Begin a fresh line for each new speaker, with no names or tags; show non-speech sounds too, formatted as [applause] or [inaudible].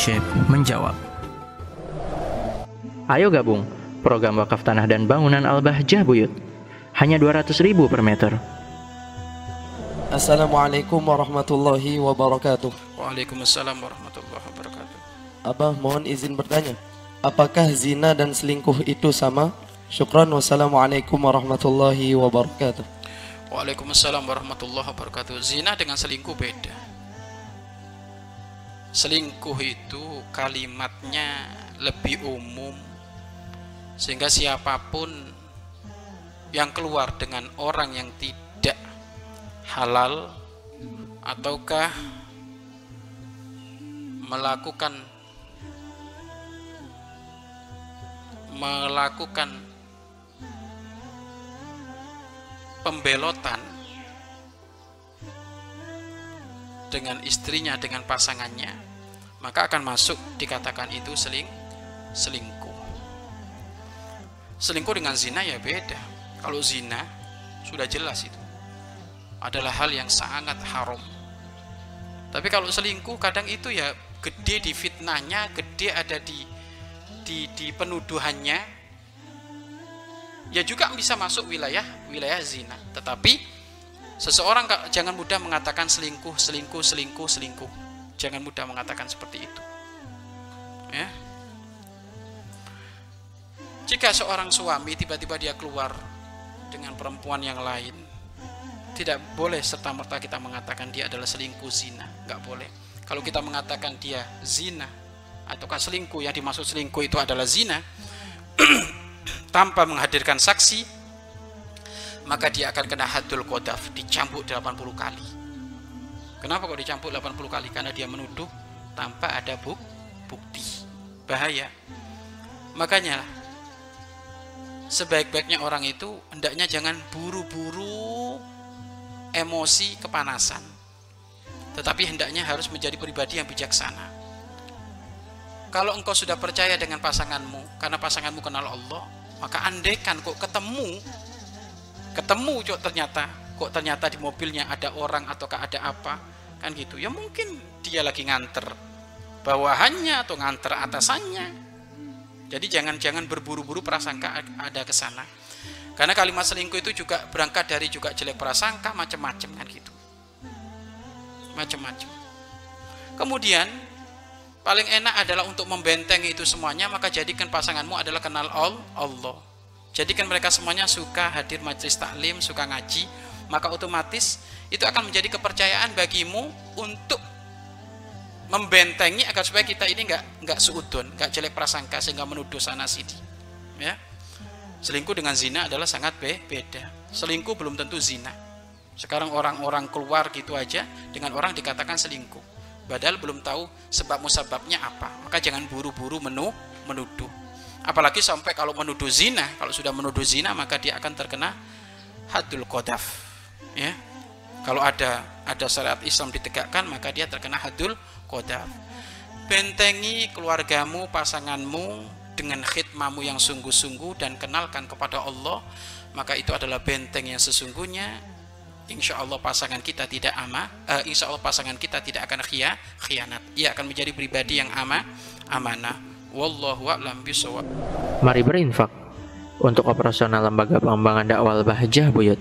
Syekh menjawab.
Ayo gabung program wakaf tanah dan bangunan Al-Bahjah Buyut. Hanya 200 ribu per meter.
Assalamualaikum warahmatullahi wabarakatuh.
Waalaikumsalam warahmatullahi wabarakatuh.
Abah mohon izin bertanya. Apakah zina dan selingkuh itu sama? Syukran wassalamualaikum warahmatullahi wabarakatuh.
Waalaikumsalam warahmatullahi wabarakatuh. Zina dengan selingkuh beda. Selingkuh itu kalimatnya lebih umum sehingga siapa pun yang keluar dengan orang yang tidak halal ataukah melakukan melakukan pembelotan dengan istrinya dengan pasangannya maka akan masuk dikatakan itu seling selingkuh. Selingkuh dengan zina ya beda. Kalau zina sudah jelas itu. Adalah hal yang sangat haram. Tapi kalau selingkuh kadang itu ya gede di fitnahnya gede ada di di, di penuduhannya. Ya juga bisa masuk wilayah wilayah zina. Tetapi seseorang jangan mudah mengatakan selingkuh selingkuh selingkuh selingkuh. Jangan mudah mengatakan seperti itu. Ya. Jika seorang suami tiba-tiba dia keluar dengan perempuan yang lain tidak boleh serta merta kita mengatakan dia adalah selingkuh zina. Nggak boleh. Kalau kita mengatakan dia zina ataukah selingkuh yang dimaksud selingkuh itu adalah zina [clears throat] tanpa menghadirkan saksi maka dia akan kena hadul kodaf dicambuk 80 kali. Kenapa kok dicambuk 80 kali? Karena dia menuduh tanpa ada bukti. Bahaya. Makanya sebaik-baiknya orang itu hendaknya jangan buru-buru emosi kepanasan. Tetapi hendaknya harus menjadi pribadi yang bijaksana. Kalau engkau sudah percaya dengan pasanganmu karena pasanganmu kenal Allah maka andaikan kok ketemu ketemu kok ternyata kok ternyata di mobilnya ada orang ataukah ada apa kan gitu ya mungkin dia lagi nganter bawahannya atau nganter atasannya jadi jangan-jangan berburu-buru prasangka ada ke sana. Karena kalimat selingkuh itu juga berangkat dari juga jelek prasangka macam-macam kan gitu. Macam-macam. Kemudian paling enak adalah untuk membentengi itu semuanya maka jadikan pasanganmu adalah kenal Allah. Jadikan mereka semuanya suka hadir majelis taklim, suka ngaji, maka otomatis itu akan menjadi kepercayaan bagimu untuk membentengi agar supaya kita ini nggak nggak seudon, nggak jelek prasangka sehingga menuduh sana sini. Ya. Selingkuh dengan zina adalah sangat be beda. Selingkuh belum tentu zina. Sekarang orang-orang keluar gitu aja dengan orang dikatakan selingkuh. Padahal belum tahu sebab musababnya apa. Maka jangan buru-buru menu menuduh. Apalagi sampai kalau menuduh zina, kalau sudah menuduh zina maka dia akan terkena hadul kodaf. Ya. Kalau ada ada syariat Islam ditegakkan maka dia terkena hadul kodaf bentengi keluargamu pasanganmu dengan khidmamu yang sungguh-sungguh dan kenalkan kepada Allah maka itu adalah benteng yang sesungguhnya insya Allah pasangan kita tidak ama uh, insya Allah pasangan kita tidak akan khia, khianat ia akan menjadi pribadi yang ama amanah wallahu a'lam bisawab
mari berinfak. Untuk operasional lembaga pengembangan dakwah Bahjah Buyut